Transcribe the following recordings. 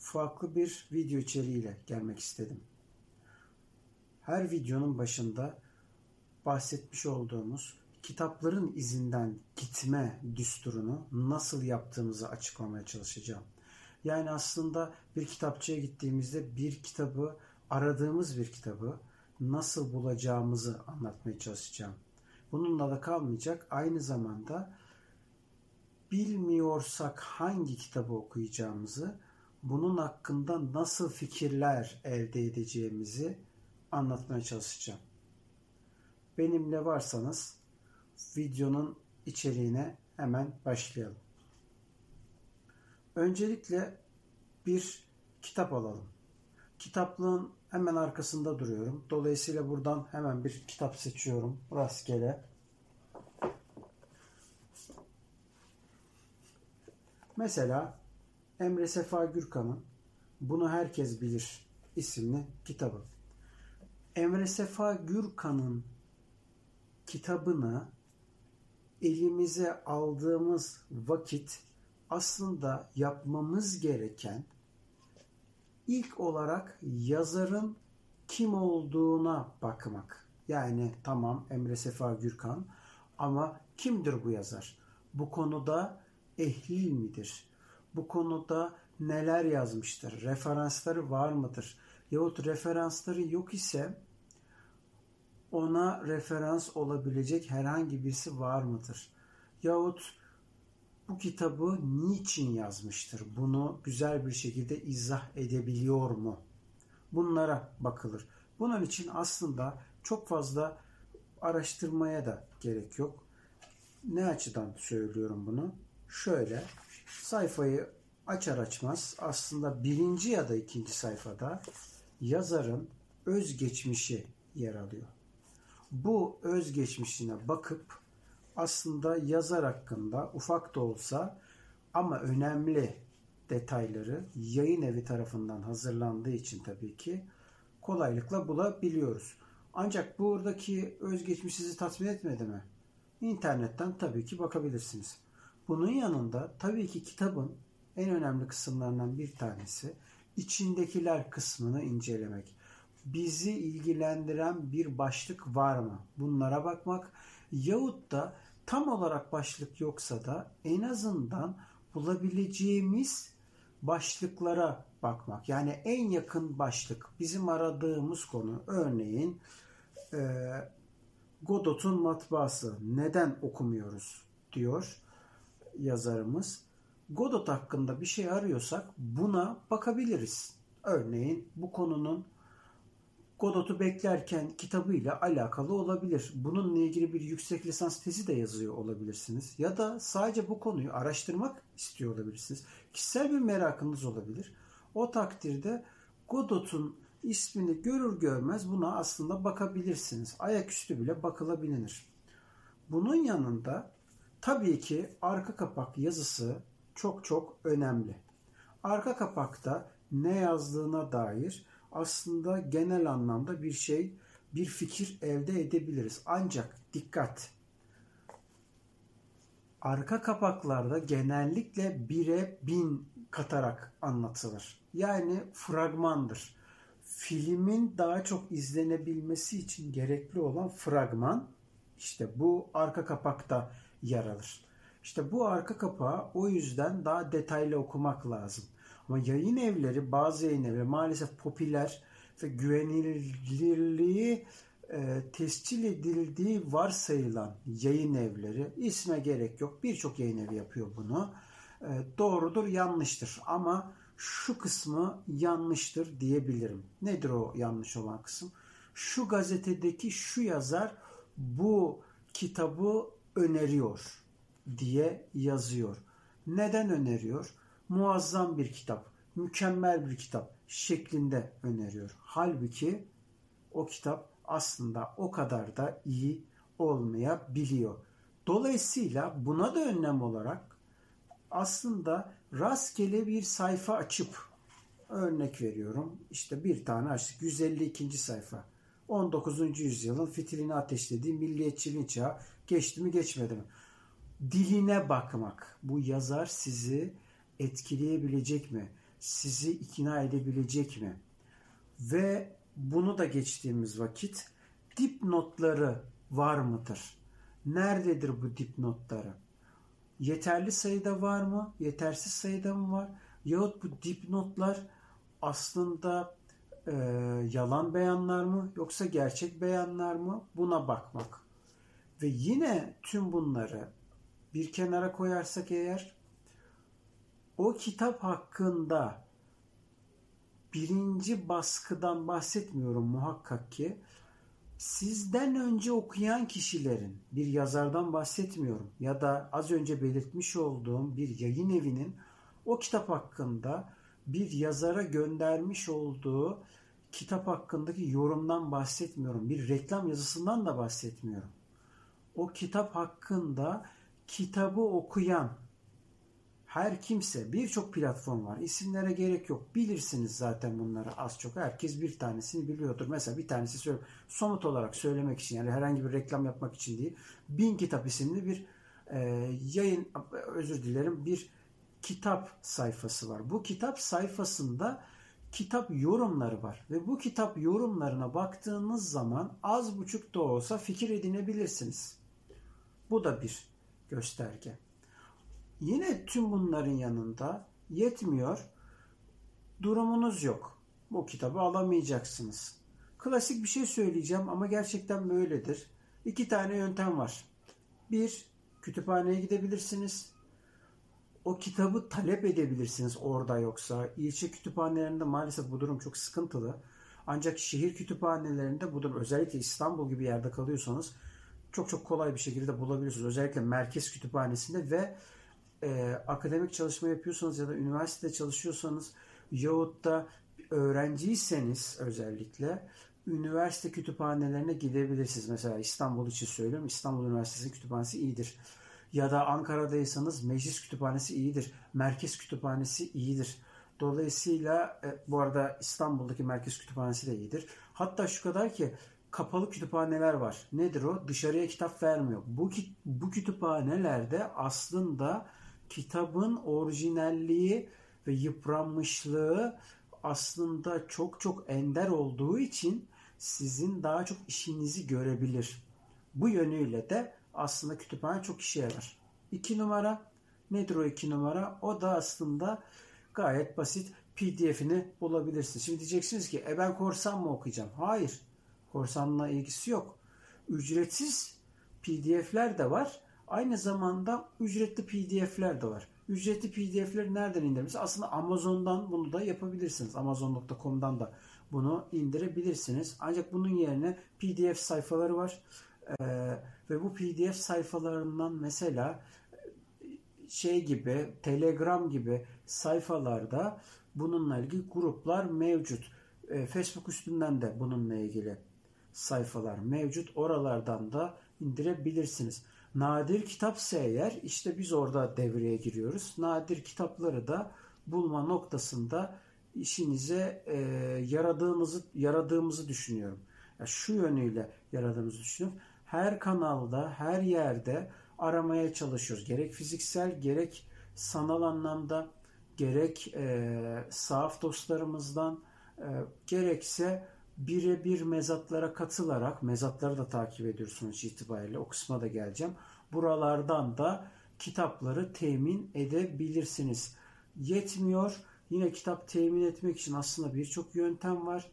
farklı bir video içeriğiyle gelmek istedim. Her videonun başında bahsetmiş olduğumuz kitapların izinden gitme düsturunu nasıl yaptığımızı açıklamaya çalışacağım. Yani aslında bir kitapçıya gittiğimizde bir kitabı, aradığımız bir kitabı nasıl bulacağımızı anlatmaya çalışacağım. Bununla da kalmayacak. Aynı zamanda bilmiyorsak hangi kitabı okuyacağımızı, bunun hakkında nasıl fikirler elde edeceğimizi anlatmaya çalışacağım. Benimle varsanız videonun içeriğine hemen başlayalım. Öncelikle bir kitap alalım. Kitaplığın hemen arkasında duruyorum. Dolayısıyla buradan hemen bir kitap seçiyorum rastgele. Mesela Emre Sefa Gürkan'ın Bunu Herkes Bilir isimli kitabı. Emre Sefa Gürkan'ın kitabını elimize aldığımız vakit aslında yapmamız gereken ilk olarak yazarın kim olduğuna bakmak. Yani tamam Emre Sefa Gürkan ama kimdir bu yazar? Bu konuda ehli midir? Bu konuda neler yazmıştır? Referansları var mıdır? Yahut referansları yok ise ona referans olabilecek herhangi birisi var mıdır? Yahut bu kitabı niçin yazmıştır? Bunu güzel bir şekilde izah edebiliyor mu? Bunlara bakılır. Bunun için aslında çok fazla araştırmaya da gerek yok. Ne açıdan söylüyorum bunu? Şöyle sayfayı açar açmaz aslında birinci ya da ikinci sayfada yazarın özgeçmişi yer alıyor bu özgeçmişine bakıp aslında yazar hakkında ufak da olsa ama önemli detayları yayın evi tarafından hazırlandığı için tabii ki kolaylıkla bulabiliyoruz. Ancak buradaki özgeçmiş sizi tatmin etmedi mi? İnternetten tabii ki bakabilirsiniz. Bunun yanında tabii ki kitabın en önemli kısımlarından bir tanesi içindekiler kısmını incelemek. Bizi ilgilendiren bir başlık var mı? Bunlara bakmak yahut da tam olarak başlık yoksa da en azından bulabileceğimiz başlıklara bakmak. Yani en yakın başlık bizim aradığımız konu. Örneğin Godot'un matbaası. Neden okumuyoruz? diyor yazarımız. Godot hakkında bir şey arıyorsak buna bakabiliriz. Örneğin bu konunun Godot'u beklerken kitabıyla alakalı olabilir. Bununla ilgili bir yüksek lisans tezi de yazıyor olabilirsiniz. Ya da sadece bu konuyu araştırmak istiyor olabilirsiniz. Kişisel bir merakınız olabilir. O takdirde Godot'un ismini görür görmez buna aslında bakabilirsiniz. Ayaküstü bile bakılabilir. Bunun yanında tabii ki arka kapak yazısı çok çok önemli. Arka kapakta ne yazdığına dair aslında genel anlamda bir şey, bir fikir elde edebiliriz. Ancak dikkat! Arka kapaklarda genellikle bire bin katarak anlatılır. Yani fragmandır. Filmin daha çok izlenebilmesi için gerekli olan fragman işte bu arka kapakta yer alır. İşte bu arka kapağı o yüzden daha detaylı okumak lazım. Ama yayın evleri, bazı yayın evleri maalesef popüler ve güvenilirliği e, tescil edildiği varsayılan yayın evleri isme gerek yok. Birçok yayın evi yapıyor bunu. E, doğrudur, yanlıştır ama şu kısmı yanlıştır diyebilirim. Nedir o yanlış olan kısım? Şu gazetedeki şu yazar bu kitabı öneriyor diye yazıyor. Neden öneriyor? Muazzam bir kitap, mükemmel bir kitap şeklinde öneriyor. Halbuki o kitap aslında o kadar da iyi olmayabiliyor. Dolayısıyla buna da önlem olarak aslında rastgele bir sayfa açıp örnek veriyorum. İşte bir tane açtık. 152. sayfa. 19. yüzyılın fitilini ateşlediği milliyetçiliğin çağı geçti mi geçmedi mi? Diline bakmak. Bu yazar sizi etkileyebilecek mi? Sizi ikna edebilecek mi? Ve bunu da geçtiğimiz vakit dipnotları var mıdır? Nerededir bu dipnotları? Yeterli sayıda var mı? Yetersiz sayıda mı var? Yahut bu dipnotlar aslında e, yalan beyanlar mı yoksa gerçek beyanlar mı? Buna bakmak. Ve yine tüm bunları bir kenara koyarsak eğer o kitap hakkında birinci baskıdan bahsetmiyorum muhakkak ki sizden önce okuyan kişilerin bir yazardan bahsetmiyorum ya da az önce belirtmiş olduğum bir yayın evinin o kitap hakkında bir yazara göndermiş olduğu kitap hakkındaki yorumdan bahsetmiyorum. Bir reklam yazısından da bahsetmiyorum. O kitap hakkında kitabı okuyan her kimse birçok platform var. İsimlere gerek yok. Bilirsiniz zaten bunları az çok. Herkes bir tanesini biliyordur. Mesela bir tanesi söyle, somut olarak söylemek için yani herhangi bir reklam yapmak için değil. Bin Kitap isimli bir e, yayın özür dilerim bir kitap sayfası var. Bu kitap sayfasında kitap yorumları var ve bu kitap yorumlarına baktığınız zaman az buçuk da olsa fikir edinebilirsiniz. Bu da bir gösterge. Yine tüm bunların yanında yetmiyor. Durumunuz yok. Bu kitabı alamayacaksınız. Klasik bir şey söyleyeceğim ama gerçekten böyledir. İki tane yöntem var. Bir, kütüphaneye gidebilirsiniz. O kitabı talep edebilirsiniz orada yoksa. İlçe kütüphanelerinde maalesef bu durum çok sıkıntılı. Ancak şehir kütüphanelerinde bu durum özellikle İstanbul gibi yerde kalıyorsanız çok çok kolay bir şekilde bulabiliyorsunuz. Özellikle merkez kütüphanesinde ve e, akademik çalışma yapıyorsanız ya da üniversitede çalışıyorsanız yahut da öğrenciyseniz özellikle üniversite kütüphanelerine gidebilirsiniz. Mesela İstanbul için söylüyorum. İstanbul Üniversitesi kütüphanesi iyidir. Ya da Ankara'daysanız meclis kütüphanesi iyidir. Merkez kütüphanesi iyidir. Dolayısıyla e, bu arada İstanbul'daki merkez kütüphanesi de iyidir. Hatta şu kadar ki kapalı kütüphaneler var. Nedir o? Dışarıya kitap vermiyor. Bu, bu kütüphanelerde aslında kitabın orijinalliği ve yıpranmışlığı aslında çok çok ender olduğu için sizin daha çok işinizi görebilir. Bu yönüyle de aslında kütüphane çok işe yarar. İki numara nedir o iki numara? O da aslında gayet basit pdf'ini bulabilirsiniz. Şimdi diyeceksiniz ki e ben korsan mı okuyacağım? Hayır. Korsanla ilgisi yok. Ücretsiz pdf'ler de var Aynı zamanda ücretli pdf'ler de var. Ücretli pdf'leri nereden indiririz? Aslında Amazon'dan bunu da yapabilirsiniz. Amazon.com'dan da bunu indirebilirsiniz. Ancak bunun yerine pdf sayfaları var. Ee, ve bu pdf sayfalarından mesela şey gibi Telegram gibi sayfalarda bununla ilgili gruplar mevcut. Ee, Facebook üstünden de bununla ilgili sayfalar mevcut. Oralardan da indirebilirsiniz. Nadir kitapsa eğer işte biz orada devreye giriyoruz. Nadir kitapları da bulma noktasında işinize e, yaradığımızı yaradığımızı düşünüyorum. Ya şu yönüyle yaradığımızı düşünüyorum. Her kanalda, her yerde aramaya çalışıyoruz. Gerek fiziksel, gerek sanal anlamda, gerek e, sahaf dostlarımızdan, e, gerekse birebir mezatlara katılarak, mezatları da takip ediyorsunuz itibariyle, o kısma da geleceğim. Buralardan da kitapları temin edebilirsiniz. Yetmiyor. Yine kitap temin etmek için aslında birçok yöntem var.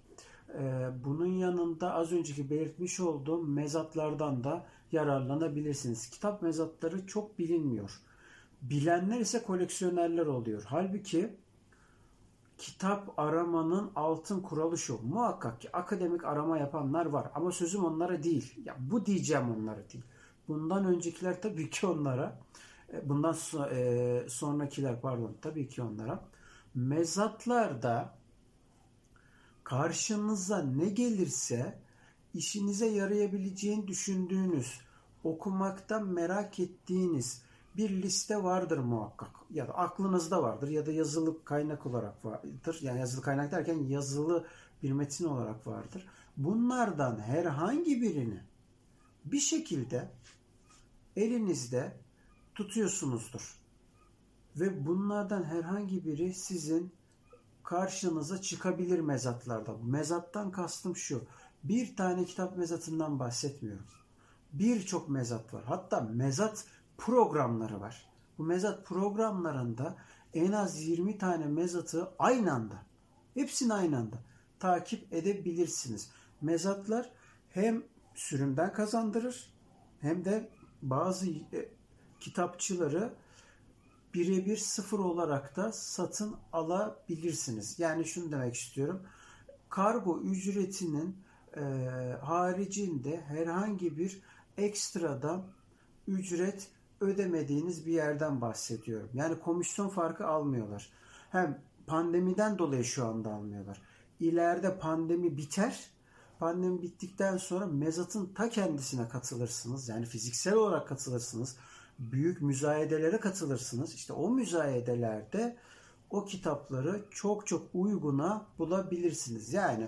Ee, bunun yanında az önceki belirtmiş olduğum mezatlardan da yararlanabilirsiniz. Kitap mezatları çok bilinmiyor. Bilenler ise koleksiyonerler oluyor. Halbuki kitap aramanın altın kuralı şu. Muhakkak ki akademik arama yapanlar var ama sözüm onlara değil. Ya bu diyeceğim onlara değil. Bundan öncekiler tabii ki onlara. E, bundan e, sonrakiler pardon tabii ki onlara. Mezatlarda karşınıza ne gelirse işinize yarayabileceğini düşündüğünüz, okumaktan merak ettiğiniz bir liste vardır muhakkak. Ya da aklınızda vardır ya da yazılı kaynak olarak vardır. Yani yazılı kaynak derken yazılı bir metin olarak vardır. Bunlardan herhangi birini bir şekilde elinizde tutuyorsunuzdur. Ve bunlardan herhangi biri sizin karşınıza çıkabilir mezatlarda. Mezattan kastım şu. Bir tane kitap mezatından bahsetmiyorum. Birçok mezat var. Hatta mezat programları var. Bu mezat programlarında en az 20 tane mezatı aynı anda, hepsini aynı anda takip edebilirsiniz. Mezatlar hem sürümden kazandırır hem de bazı e, kitapçıları birebir sıfır olarak da satın alabilirsiniz. Yani şunu demek istiyorum. Kargo ücretinin e, haricinde herhangi bir ekstradan ücret ödemediğiniz bir yerden bahsediyorum. Yani komisyon farkı almıyorlar. Hem pandemiden dolayı şu anda almıyorlar. İleride pandemi biter. Pandemi bittikten sonra mezatın ta kendisine katılırsınız. Yani fiziksel olarak katılırsınız. Büyük müzayedelere katılırsınız. İşte o müzayedelerde o kitapları çok çok uyguna bulabilirsiniz. Yani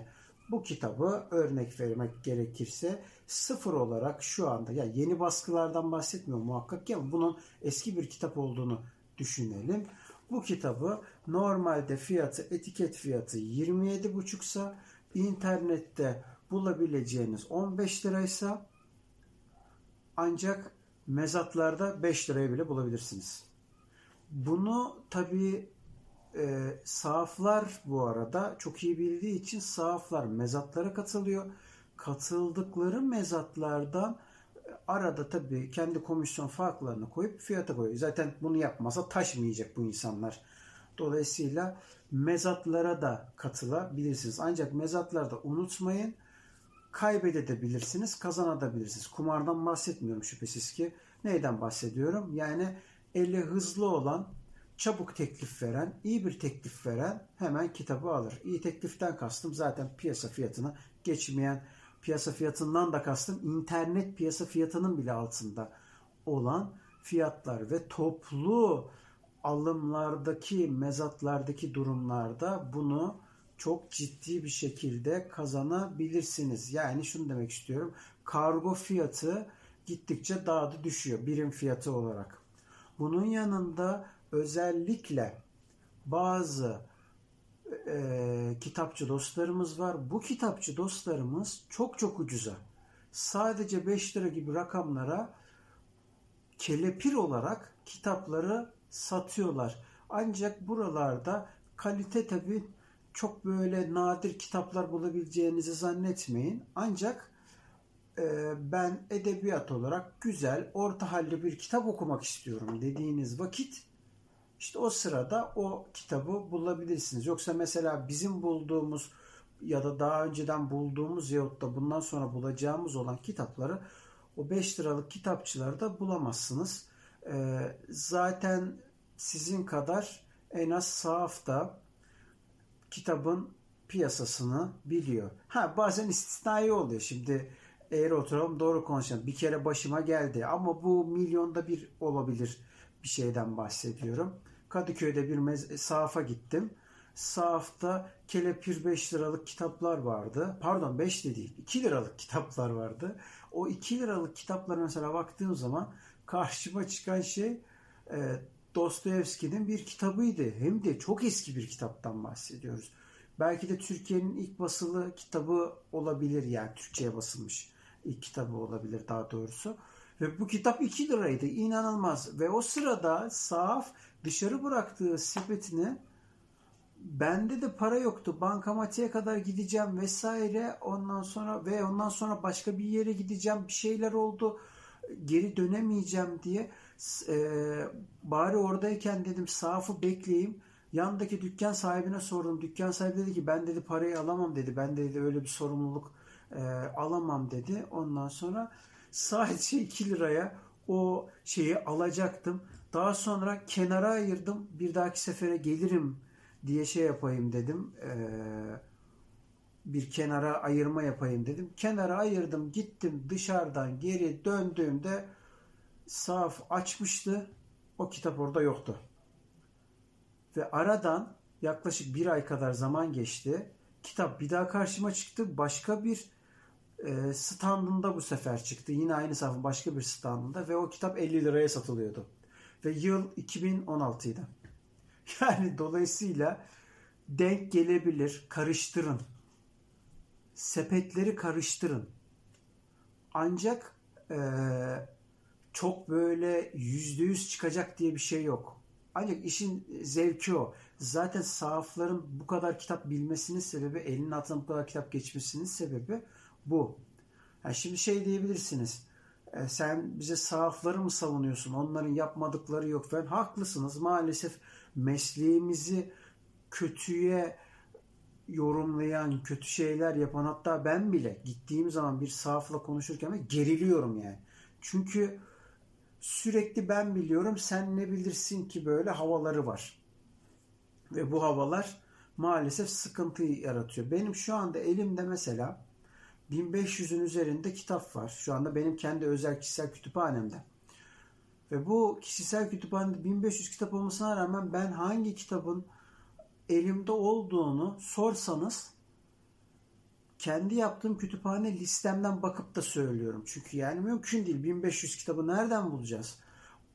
bu kitabı örnek vermek gerekirse sıfır olarak şu anda ya yani yeni baskılardan bahsetmiyorum muhakkak ya bunun eski bir kitap olduğunu düşünelim. Bu kitabı normalde fiyatı etiket fiyatı 27,5 sa internette bulabileceğiniz 15 liraysa ancak mezatlarda 5 liraya bile bulabilirsiniz. Bunu tabii e, sahaflar bu arada çok iyi bildiği için sahaflar mezatlara katılıyor. Katıldıkları mezatlardan e, arada tabii kendi komisyon farklarını koyup fiyata koyuyor. Zaten bunu yapmasa taşmayacak bu insanlar. Dolayısıyla mezatlara da katılabilirsiniz. Ancak mezatlarda unutmayın kaybedebilirsiniz, kazanabilirsiniz. Kumardan bahsetmiyorum şüphesiz ki. Neyden bahsediyorum? Yani eli hızlı olan çabuk teklif veren, iyi bir teklif veren hemen kitabı alır. İyi tekliften kastım zaten piyasa fiyatını geçmeyen, piyasa fiyatından da kastım internet piyasa fiyatının bile altında olan fiyatlar ve toplu alımlardaki, mezatlardaki durumlarda bunu çok ciddi bir şekilde kazanabilirsiniz. Yani şunu demek istiyorum. Kargo fiyatı gittikçe daha da düşüyor birim fiyatı olarak. Bunun yanında özellikle bazı e, kitapçı dostlarımız var. Bu kitapçı dostlarımız çok çok ucuza sadece 5 lira gibi rakamlara kelepir olarak kitapları satıyorlar. Ancak buralarda kalite tabi çok böyle nadir kitaplar bulabileceğinizi zannetmeyin. Ancak e, ben edebiyat olarak güzel, orta halli bir kitap okumak istiyorum dediğiniz vakit işte o sırada o kitabı bulabilirsiniz. Yoksa mesela bizim bulduğumuz ya da daha önceden bulduğumuz yahut da bundan sonra bulacağımız olan kitapları o 5 liralık kitapçılarda bulamazsınız. Ee, zaten sizin kadar en az sahafta kitabın piyasasını biliyor. Ha bazen istisnai oluyor. Şimdi eğer oturalım doğru konuşalım. Bir kere başıma geldi ama bu milyonda bir olabilir bir şeyden bahsediyorum. Kadıköy'de bir mez- sahafa gittim. Sahafta kelepir 5 liralık kitaplar vardı. Pardon 5 de değil 2 liralık kitaplar vardı. O 2 liralık kitaplara mesela baktığım zaman karşıma çıkan şey e, Dostoyevski'nin bir kitabıydı. Hem de çok eski bir kitaptan bahsediyoruz. Belki de Türkiye'nin ilk basılı kitabı olabilir yani Türkçe'ye basılmış ilk kitabı olabilir daha doğrusu. Ve bu kitap 2 liraydı. İnanılmaz. Ve o sırada sahaf dışarı bıraktığı sepetini bende de para yoktu. Bankamatiğe kadar gideceğim vesaire. Ondan sonra ve ondan sonra başka bir yere gideceğim. Bir şeyler oldu. Geri dönemeyeceğim diye e, bari oradayken dedim safı bekleyeyim. Yandaki dükkan sahibine sordum. Dükkan sahibi dedi ki ben dedi parayı alamam dedi. Ben dedi öyle bir sorumluluk e, alamam dedi. Ondan sonra sadece 2 liraya o şeyi alacaktım. Daha sonra kenara ayırdım. Bir dahaki sefere gelirim diye şey yapayım dedim. Ee, bir kenara ayırma yapayım dedim. Kenara ayırdım gittim dışarıdan geri döndüğümde saf açmıştı. O kitap orada yoktu. Ve aradan yaklaşık bir ay kadar zaman geçti. Kitap bir daha karşıma çıktı. Başka bir e, standında bu sefer çıktı. Yine aynı safın başka bir standında ve o kitap 50 liraya satılıyordu. Ve yıl 2016 idi. Yani dolayısıyla denk gelebilir. Karıştırın. Sepetleri karıştırın. Ancak e, çok böyle yüzde yüz çıkacak diye bir şey yok. Ancak işin zevki o. Zaten sahafların bu kadar kitap bilmesinin sebebi, elinin altına bu kadar kitap geçmesinin sebebi bu. Yani şimdi şey diyebilirsiniz. E, sen bize sahafları mı savunuyorsun? Onların yapmadıkları yok falan. Haklısınız. Maalesef mesleğimizi kötüye yorumlayan, kötü şeyler yapan hatta ben bile gittiğim zaman bir sahafla konuşurken geriliyorum yani. Çünkü sürekli ben biliyorum sen ne bilirsin ki böyle havaları var. Ve bu havalar maalesef sıkıntı yaratıyor. Benim şu anda elimde mesela 1500'ün üzerinde kitap var. Şu anda benim kendi özel kişisel kütüphanemde. Ve bu kişisel kütüphanede 1500 kitap olmasına rağmen ben hangi kitabın elimde olduğunu sorsanız kendi yaptığım kütüphane listemden bakıp da söylüyorum. Çünkü yani mümkün değil. 1500 kitabı nereden bulacağız?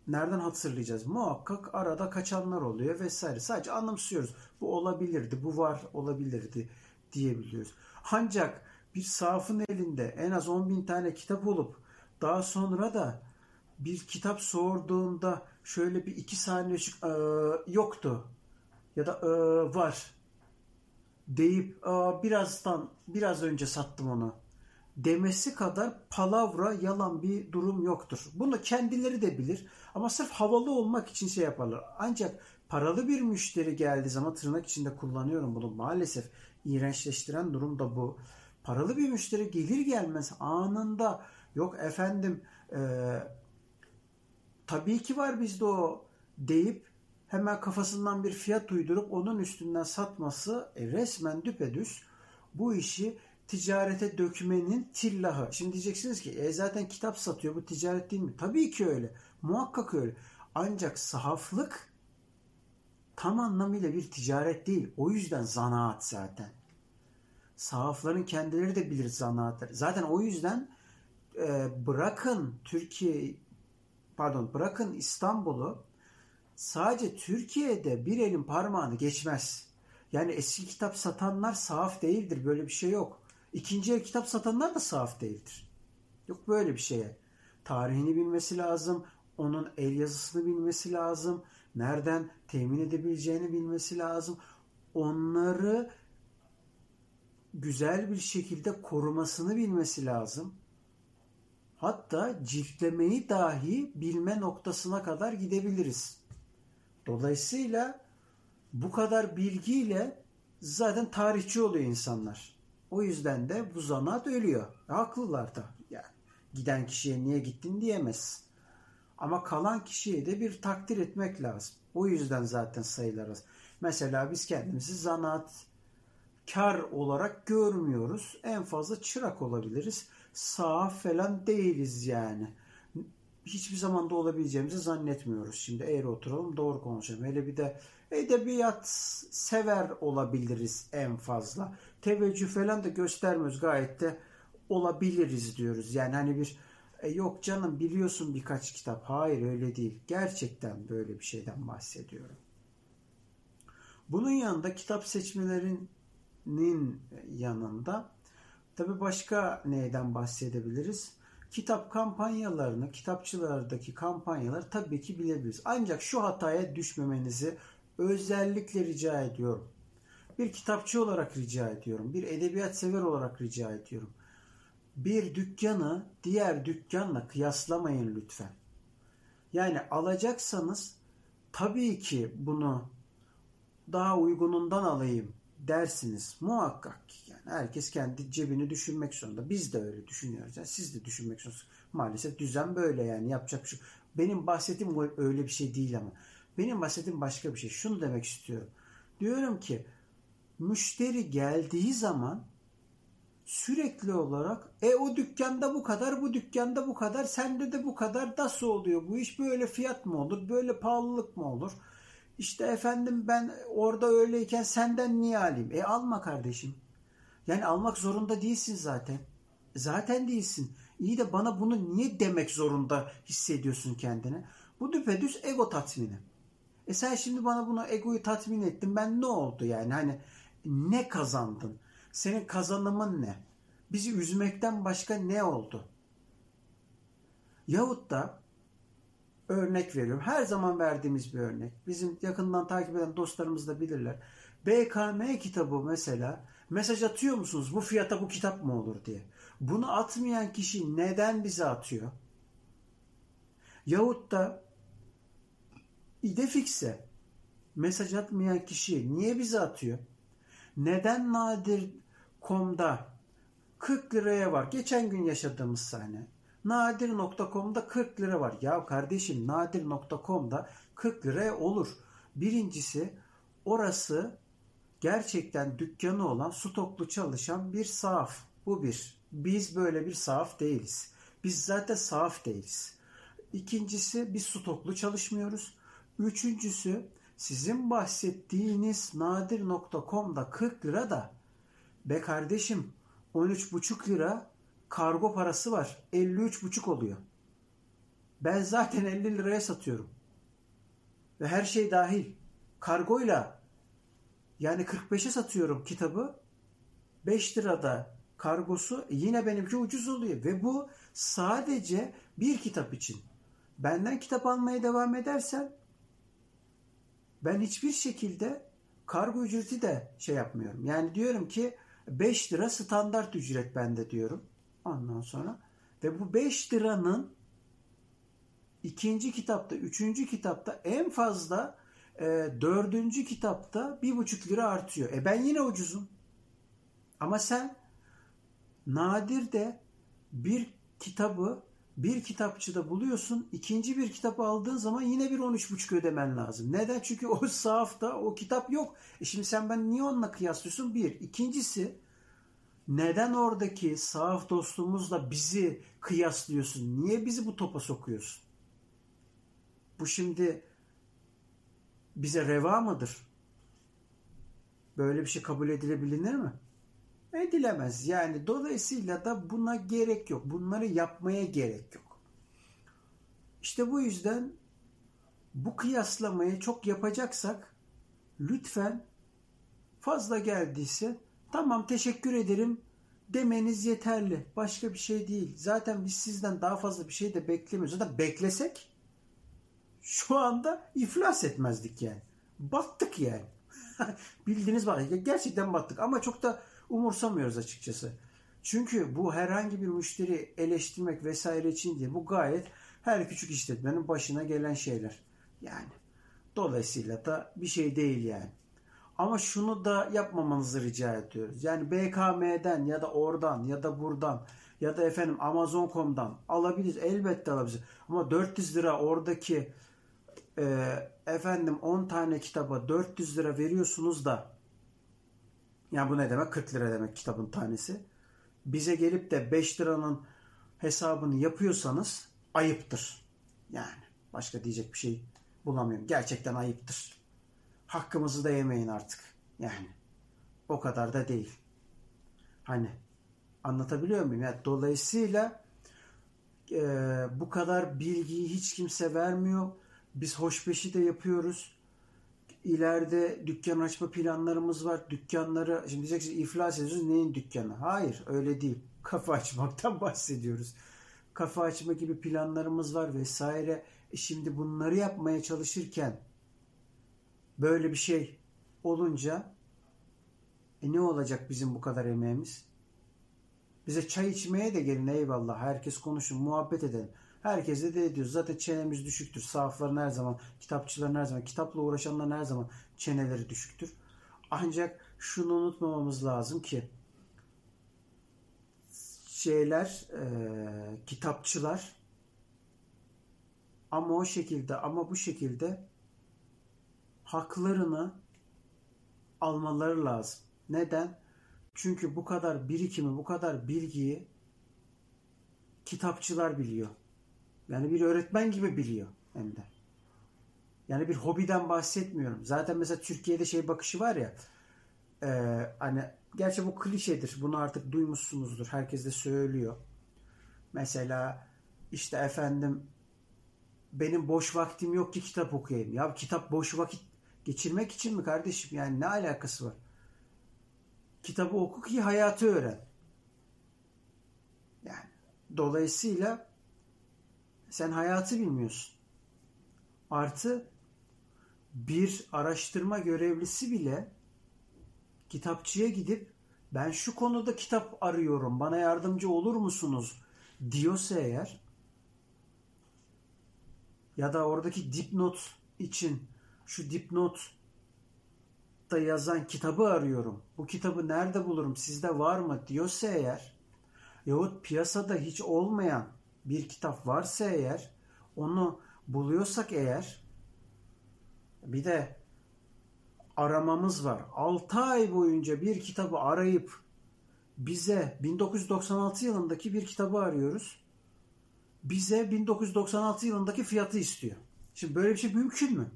Nereden hatırlayacağız? Muhakkak arada kaçanlar oluyor vesaire. Sadece anımsıyoruz. Bu olabilirdi, bu var olabilirdi diyebiliyoruz. Ancak bir safın elinde en az 10 bin tane kitap olup daha sonra da bir kitap sorduğunda şöyle bir iki saniye e, yoktu ya da e, var deyip birazdan biraz önce sattım onu demesi kadar palavra yalan bir durum yoktur. Bunu kendileri de bilir ama sırf havalı olmak için şey yaparlar. Ancak paralı bir müşteri geldiği zaman tırnak içinde kullanıyorum bunu maalesef iğrençleştiren durum da bu. Paralı bir müşteri gelir gelmez anında yok efendim e, tabii ki var bizde o deyip hemen kafasından bir fiyat uydurup onun üstünden satması e, resmen düpedüz bu işi ticarete dökmenin tillahı. Şimdi diyeceksiniz ki e, zaten kitap satıyor bu ticaret değil mi? Tabii ki öyle. Muhakkak öyle. Ancak sahaflık tam anlamıyla bir ticaret değil. O yüzden zanaat zaten. Sahafların kendileri de bilir zanaatları. Zaten o yüzden e, bırakın Türkiye pardon bırakın İstanbul'u sadece Türkiye'de bir elin parmağını geçmez. Yani eski kitap satanlar sahaf değildir. Böyle bir şey yok. İkinci el kitap satanlar da sahaf değildir. Yok böyle bir şeye. Tarihini bilmesi lazım. Onun el yazısını bilmesi lazım. Nereden temin edebileceğini bilmesi lazım. Onları güzel bir şekilde korumasını bilmesi lazım. Hatta ciltlemeyi dahi bilme noktasına kadar gidebiliriz. Dolayısıyla bu kadar bilgiyle zaten tarihçi oluyor insanlar. O yüzden de bu zanaat ölüyor. E, haklılar da. Yani giden kişiye niye gittin diyemez. Ama kalan kişiye de bir takdir etmek lazım. O yüzden zaten sayılar az. Mesela biz kendimizi zanaat kar olarak görmüyoruz. En fazla çırak olabiliriz. Sağ falan değiliz yani. Hiçbir zaman da olabileceğimizi zannetmiyoruz. Şimdi eğri oturalım doğru konuşalım. Hele bir de edebiyat sever olabiliriz en fazla. Teveccüh falan da göstermiyoruz. Gayet de olabiliriz diyoruz. Yani hani bir e, yok canım biliyorsun birkaç kitap. Hayır öyle değil. Gerçekten böyle bir şeyden bahsediyorum. Bunun yanında kitap seçmelerin nin yanında tabi başka neyden bahsedebiliriz? Kitap kampanyalarını, kitapçılardaki kampanyalar tabii ki bilebiliriz. Ancak şu hataya düşmemenizi özellikle rica ediyorum. Bir kitapçı olarak rica ediyorum. Bir edebiyat sever olarak rica ediyorum. Bir dükkanı diğer dükkanla kıyaslamayın lütfen. Yani alacaksanız tabii ki bunu daha uygunundan alayım dersiniz muhakkak. Yani herkes kendi cebini düşünmek zorunda. Biz de öyle düşünüyoruz. Yani siz de düşünmek zorundasınız. Maalesef düzen böyle yani yapacak bir şey. Benim bahsettiğim öyle bir şey değil ama. Benim bahsettiğim başka bir şey. Şunu demek istiyorum. Diyorum ki müşteri geldiği zaman sürekli olarak e o dükkanda bu kadar bu dükkanda bu kadar sende de bu kadar nasıl oluyor bu iş böyle fiyat mı olur böyle pahalılık mı olur işte efendim ben orada öyleyken senden niye alayım? E alma kardeşim. Yani almak zorunda değilsin zaten. Zaten değilsin. İyi de bana bunu niye demek zorunda hissediyorsun kendine? Bu düpedüz ego tatmini. E sen şimdi bana bunu egoyu tatmin ettin. Ben ne oldu yani? Hani ne kazandın? Senin kazanımın ne? Bizi üzmekten başka ne oldu? Yahut da örnek veriyorum. Her zaman verdiğimiz bir örnek. Bizim yakından takip eden dostlarımız da bilirler. BKM kitabı mesela mesaj atıyor musunuz? Bu fiyata bu kitap mı olur diye. Bunu atmayan kişi neden bize atıyor? Yahut da İdefix'e mesaj atmayan kişi niye bize atıyor? Neden nadir Nadir.com'da 40 liraya var. Geçen gün yaşadığımız sahne. Nadir.com'da 40 lira var. Ya kardeşim Nadir.com'da 40 liraya olur. Birincisi orası gerçekten dükkanı olan stoklu çalışan bir sahaf. Bu bir. Biz böyle bir sahaf değiliz. Biz zaten sahaf değiliz. İkincisi biz stoklu çalışmıyoruz. Üçüncüsü sizin bahsettiğiniz nadir.com'da 40 lira da Be kardeşim 13,5 lira kargo parası var. 53,5 oluyor. Ben zaten 50 liraya satıyorum. Ve her şey dahil. Kargoyla yani 45'e satıyorum kitabı. 5 lirada kargosu yine benimki ucuz oluyor. Ve bu sadece bir kitap için. Benden kitap almaya devam edersen ben hiçbir şekilde kargo ücreti de şey yapmıyorum. Yani diyorum ki 5 lira standart ücret bende diyorum. Ondan sonra ve bu 5 liranın ikinci kitapta, üçüncü kitapta en fazla e, dördüncü kitapta bir buçuk lira artıyor. E ben yine ucuzum. Ama sen nadir de bir kitabı bir kitapçıda buluyorsun. ikinci bir kitap aldığın zaman yine bir 13,5 ödemen lazım. Neden? Çünkü o sahafta o kitap yok. E şimdi sen ben niye onunla kıyaslıyorsun? Bir. İkincisi neden oradaki sahaf dostumuzla bizi kıyaslıyorsun? Niye bizi bu topa sokuyorsun? Bu şimdi bize reva mıdır? Böyle bir şey kabul edilebilir mi? edilemez. Yani dolayısıyla da buna gerek yok. Bunları yapmaya gerek yok. İşte bu yüzden bu kıyaslamayı çok yapacaksak lütfen fazla geldiyse tamam teşekkür ederim demeniz yeterli. Başka bir şey değil. Zaten biz sizden daha fazla bir şey de beklemiyoruz. Zaten beklesek şu anda iflas etmezdik yani. Battık yani. Bildiğiniz var. Gerçekten battık ama çok da umursamıyoruz açıkçası. Çünkü bu herhangi bir müşteri eleştirmek vesaire için değil. Bu gayet her küçük işletmenin başına gelen şeyler. Yani dolayısıyla da bir şey değil yani. Ama şunu da yapmamanızı rica ediyoruz. Yani BKM'den ya da oradan ya da buradan ya da efendim Amazon.com'dan alabiliriz. Elbette alabiliriz. Ama 400 lira oradaki e, efendim 10 tane kitaba 400 lira veriyorsunuz da yani bu ne demek? 40 lira demek kitabın tanesi. Bize gelip de 5 liranın hesabını yapıyorsanız ayıptır. Yani başka diyecek bir şey bulamıyorum. Gerçekten ayıptır. Hakkımızı da yemeyin artık. Yani o kadar da değil. Hani anlatabiliyor muyum? Yani dolayısıyla e, bu kadar bilgiyi hiç kimse vermiyor. Biz hoşbeşi de yapıyoruz ileride dükkan açma planlarımız var. Dükkanları şimdi diyeceksiniz iflas ediyoruz. Neyin dükkanı? Hayır öyle değil. Kafa açmaktan bahsediyoruz. Kafa açma gibi planlarımız var vesaire. E şimdi bunları yapmaya çalışırken böyle bir şey olunca E ne olacak bizim bu kadar emeğimiz? Bize çay içmeye de gelin eyvallah. Herkes konuşun, muhabbet edelim. Herkese de ediyoruz. Zaten çenemiz düşüktür. Sahafların her zaman, kitapçıların her zaman, kitapla uğraşanların her zaman çeneleri düşüktür. Ancak şunu unutmamamız lazım ki şeyler, e, kitapçılar ama o şekilde ama bu şekilde haklarını almaları lazım. Neden? Çünkü bu kadar birikimi, bu kadar bilgiyi kitapçılar biliyor. Yani bir öğretmen gibi biliyor hem de. Yani bir hobiden bahsetmiyorum. Zaten mesela Türkiye'de şey bakışı var ya e, hani gerçi bu klişedir. Bunu artık duymuşsunuzdur. Herkes de söylüyor. Mesela işte efendim benim boş vaktim yok ki kitap okuyayım. Ya kitap boş vakit geçirmek için mi kardeşim? Yani ne alakası var? Kitabı oku ki hayatı öğren. Yani dolayısıyla sen hayatı bilmiyorsun. Artı bir araştırma görevlisi bile kitapçıya gidip ben şu konuda kitap arıyorum bana yardımcı olur musunuz diyorsa eğer ya da oradaki dipnot için şu dipnot da yazan kitabı arıyorum. Bu kitabı nerede bulurum? Sizde var mı? diyorsa eğer yahut piyasada hiç olmayan bir kitap varsa eğer onu buluyorsak eğer bir de aramamız var. 6 ay boyunca bir kitabı arayıp bize 1996 yılındaki bir kitabı arıyoruz. Bize 1996 yılındaki fiyatı istiyor. Şimdi böyle bir şey mümkün mü?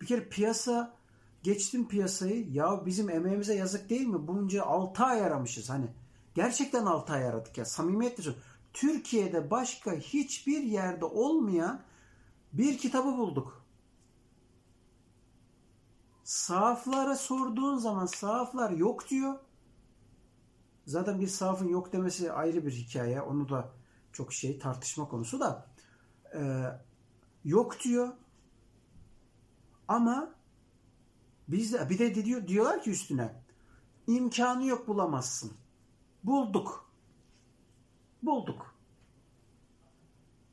Bir kere piyasa geçtim piyasayı ya bizim emeğimize yazık değil mi? Bunca 6 ay aramışız hani. Gerçekten 6 ay aradık ya. Samimiyetle Türkiye'de başka hiçbir yerde olmayan bir kitabı bulduk. Sahaflara sorduğun zaman sahaflar yok diyor. Zaten bir sahafın yok demesi ayrı bir hikaye. Onu da çok şey tartışma konusu da. Ee, yok diyor. Ama biz de, bir de diyor, diyorlar ki üstüne imkanı yok bulamazsın. Bulduk. Bulduk.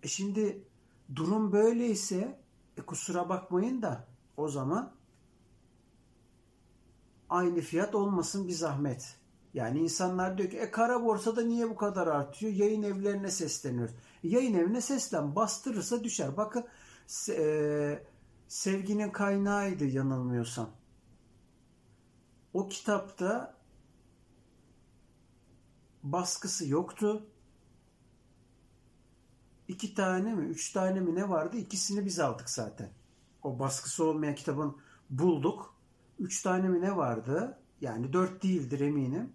E şimdi durum böyleyse e kusura bakmayın da o zaman aynı fiyat olmasın bir zahmet. Yani insanlar diyor ki e kara borsada niye bu kadar artıyor? Yayın evlerine sesleniyoruz. E, yayın evine seslen bastırırsa düşer. Bakın e, sevginin kaynağıydı yanılmıyorsam. O kitapta baskısı yoktu. İki tane mi, üç tane mi ne vardı? İkisini biz aldık zaten. O baskısı olmayan kitabın bulduk. Üç tane mi ne vardı? Yani dört değildir eminim.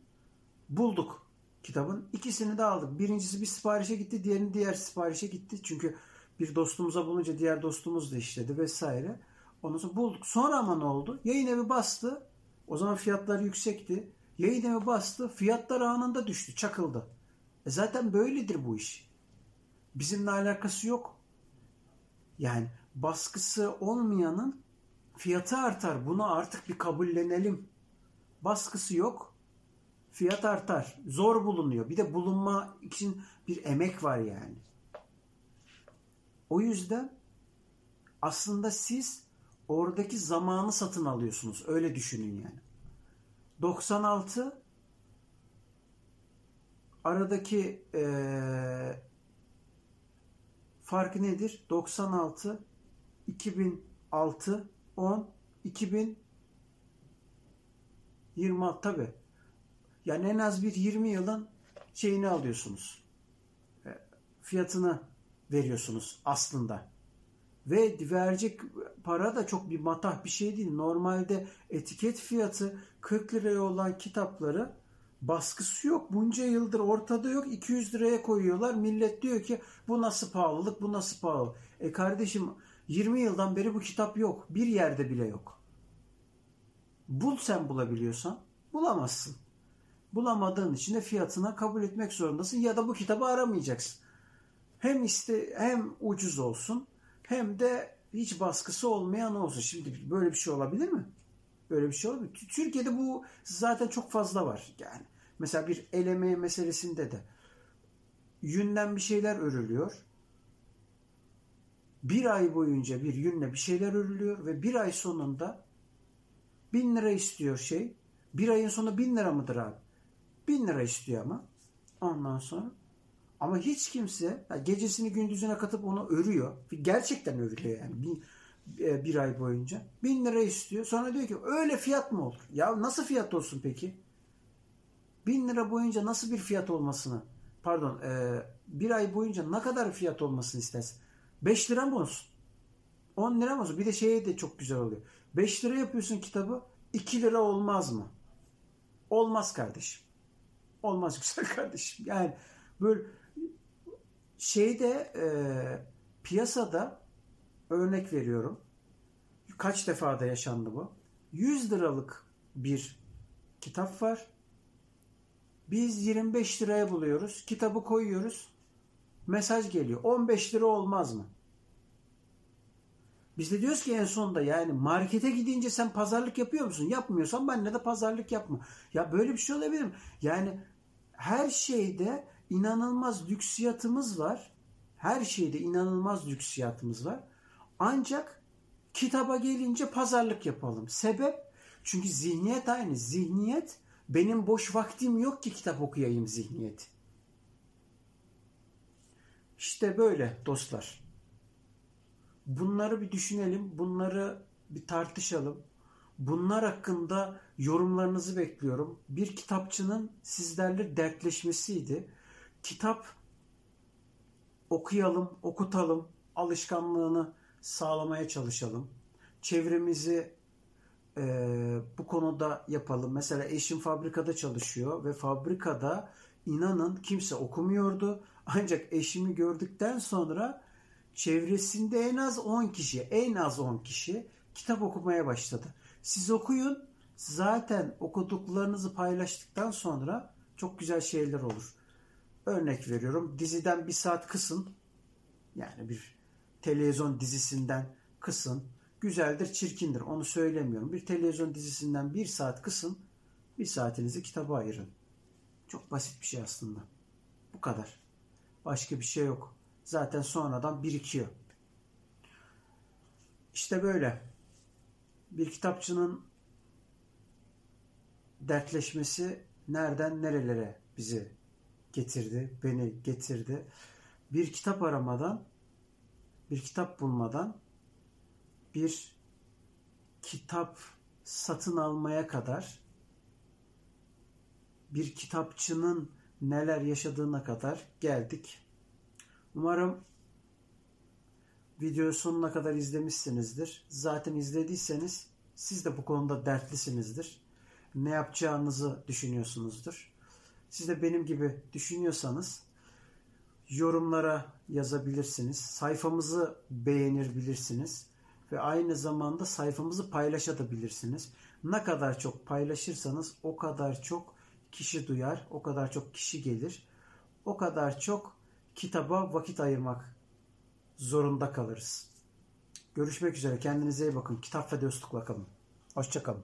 Bulduk kitabın. İkisini de aldık. Birincisi bir siparişe gitti, diğerini diğer siparişe gitti. Çünkü bir dostumuza bulunca diğer dostumuz da işledi vesaire. Ondan sonra bulduk. Sonra ama ne oldu? Yayın evi bastı. O zaman fiyatlar yüksekti. Yayın evi bastı. Fiyatlar anında düştü. Çakıldı. E zaten böyledir bu iş. Bizimle alakası yok. Yani baskısı olmayanın fiyatı artar. Bunu artık bir kabullenelim. Baskısı yok. Fiyat artar. Zor bulunuyor. Bir de bulunma için bir emek var yani. O yüzden aslında siz oradaki zamanı satın alıyorsunuz. Öyle düşünün yani. 96 aradaki ee, farkı nedir? 96 2006 10 2026 tabi. Yani en az bir 20 yılın şeyini alıyorsunuz. Fiyatını veriyorsunuz aslında. Ve verecek para da çok bir matah bir şey değil. Normalde etiket fiyatı 40 liraya olan kitapları baskısı yok. Bunca yıldır ortada yok. 200 liraya koyuyorlar. Millet diyor ki bu nasıl pahalılık, bu nasıl pahalı. E kardeşim 20 yıldan beri bu kitap yok. Bir yerde bile yok. Bul sen bulabiliyorsan. Bulamazsın. Bulamadığın için de fiyatına kabul etmek zorundasın ya da bu kitabı aramayacaksın. Hem iste hem ucuz olsun hem de hiç baskısı olmayan olsun. Şimdi böyle bir şey olabilir mi? Öyle bir şey olmuyor. Türkiye'de bu zaten çok fazla var. Yani mesela bir eleme meselesinde de yünden bir şeyler örülüyor. Bir ay boyunca bir yünle bir şeyler örülüyor ve bir ay sonunda bin lira istiyor şey. Bir ayın sonu bin lira mıdır abi? Bin lira istiyor ama. Ondan sonra ama hiç kimse gecesini gündüzüne katıp onu örüyor. Gerçekten örülüyor yani. Bir, e, bir ay boyunca. Bin lira istiyor. Sonra diyor ki öyle fiyat mı olur? Ya nasıl fiyat olsun peki? Bin lira boyunca nasıl bir fiyat olmasını pardon e, bir ay boyunca ne kadar fiyat olmasını istersin? Beş lira mı olsun? On lira mı olsun? Bir de şeye de çok güzel oluyor. Beş lira yapıyorsun kitabı iki lira olmaz mı? Olmaz kardeşim. Olmaz güzel kardeşim. Yani böyle şeyde e, piyasada örnek veriyorum. Kaç defa da yaşandı bu. 100 liralık bir kitap var. Biz 25 liraya buluyoruz. Kitabı koyuyoruz. Mesaj geliyor. 15 lira olmaz mı? Biz de diyoruz ki en sonunda yani markete gidince sen pazarlık yapıyor musun? Yapmıyorsan benle de pazarlık yapma. Ya böyle bir şey olabilir mi? Yani her şeyde inanılmaz lüksiyatımız var. Her şeyde inanılmaz lüksiyatımız var. Ancak kitaba gelince pazarlık yapalım. Sebep? Çünkü zihniyet aynı. Zihniyet benim boş vaktim yok ki kitap okuyayım zihniyet. İşte böyle dostlar. Bunları bir düşünelim. Bunları bir tartışalım. Bunlar hakkında yorumlarınızı bekliyorum. Bir kitapçının sizlerle dertleşmesiydi. Kitap okuyalım, okutalım, alışkanlığını sağlamaya çalışalım. Çevremizi e, bu konuda yapalım. Mesela eşim fabrikada çalışıyor ve fabrikada inanın kimse okumuyordu. Ancak eşimi gördükten sonra çevresinde en az 10 kişi, en az 10 kişi kitap okumaya başladı. Siz okuyun. Zaten okuduklarınızı paylaştıktan sonra çok güzel şeyler olur. Örnek veriyorum. Diziden bir saat kısın. Yani bir televizyon dizisinden kısın. Güzeldir, çirkindir. Onu söylemiyorum. Bir televizyon dizisinden bir saat kısın. Bir saatinizi kitaba ayırın. Çok basit bir şey aslında. Bu kadar. Başka bir şey yok. Zaten sonradan birikiyor. İşte böyle. Bir kitapçının dertleşmesi nereden nerelere bizi getirdi, beni getirdi. Bir kitap aramadan, bir kitap bulmadan, bir kitap satın almaya kadar, bir kitapçının neler yaşadığına kadar geldik. Umarım videoyu sonuna kadar izlemişsinizdir. Zaten izlediyseniz siz de bu konuda dertlisinizdir. Ne yapacağınızı düşünüyorsunuzdur. Siz de benim gibi düşünüyorsanız yorumlara yazabilirsiniz. Sayfamızı beğenebilirsiniz ve aynı zamanda sayfamızı paylaşabilirsiniz. Ne kadar çok paylaşırsanız o kadar çok kişi duyar, o kadar çok kişi gelir. O kadar çok kitaba vakit ayırmak zorunda kalırız. Görüşmek üzere. Kendinize iyi bakın. Kitap ve dostlukla kalın. Hoşçakalın.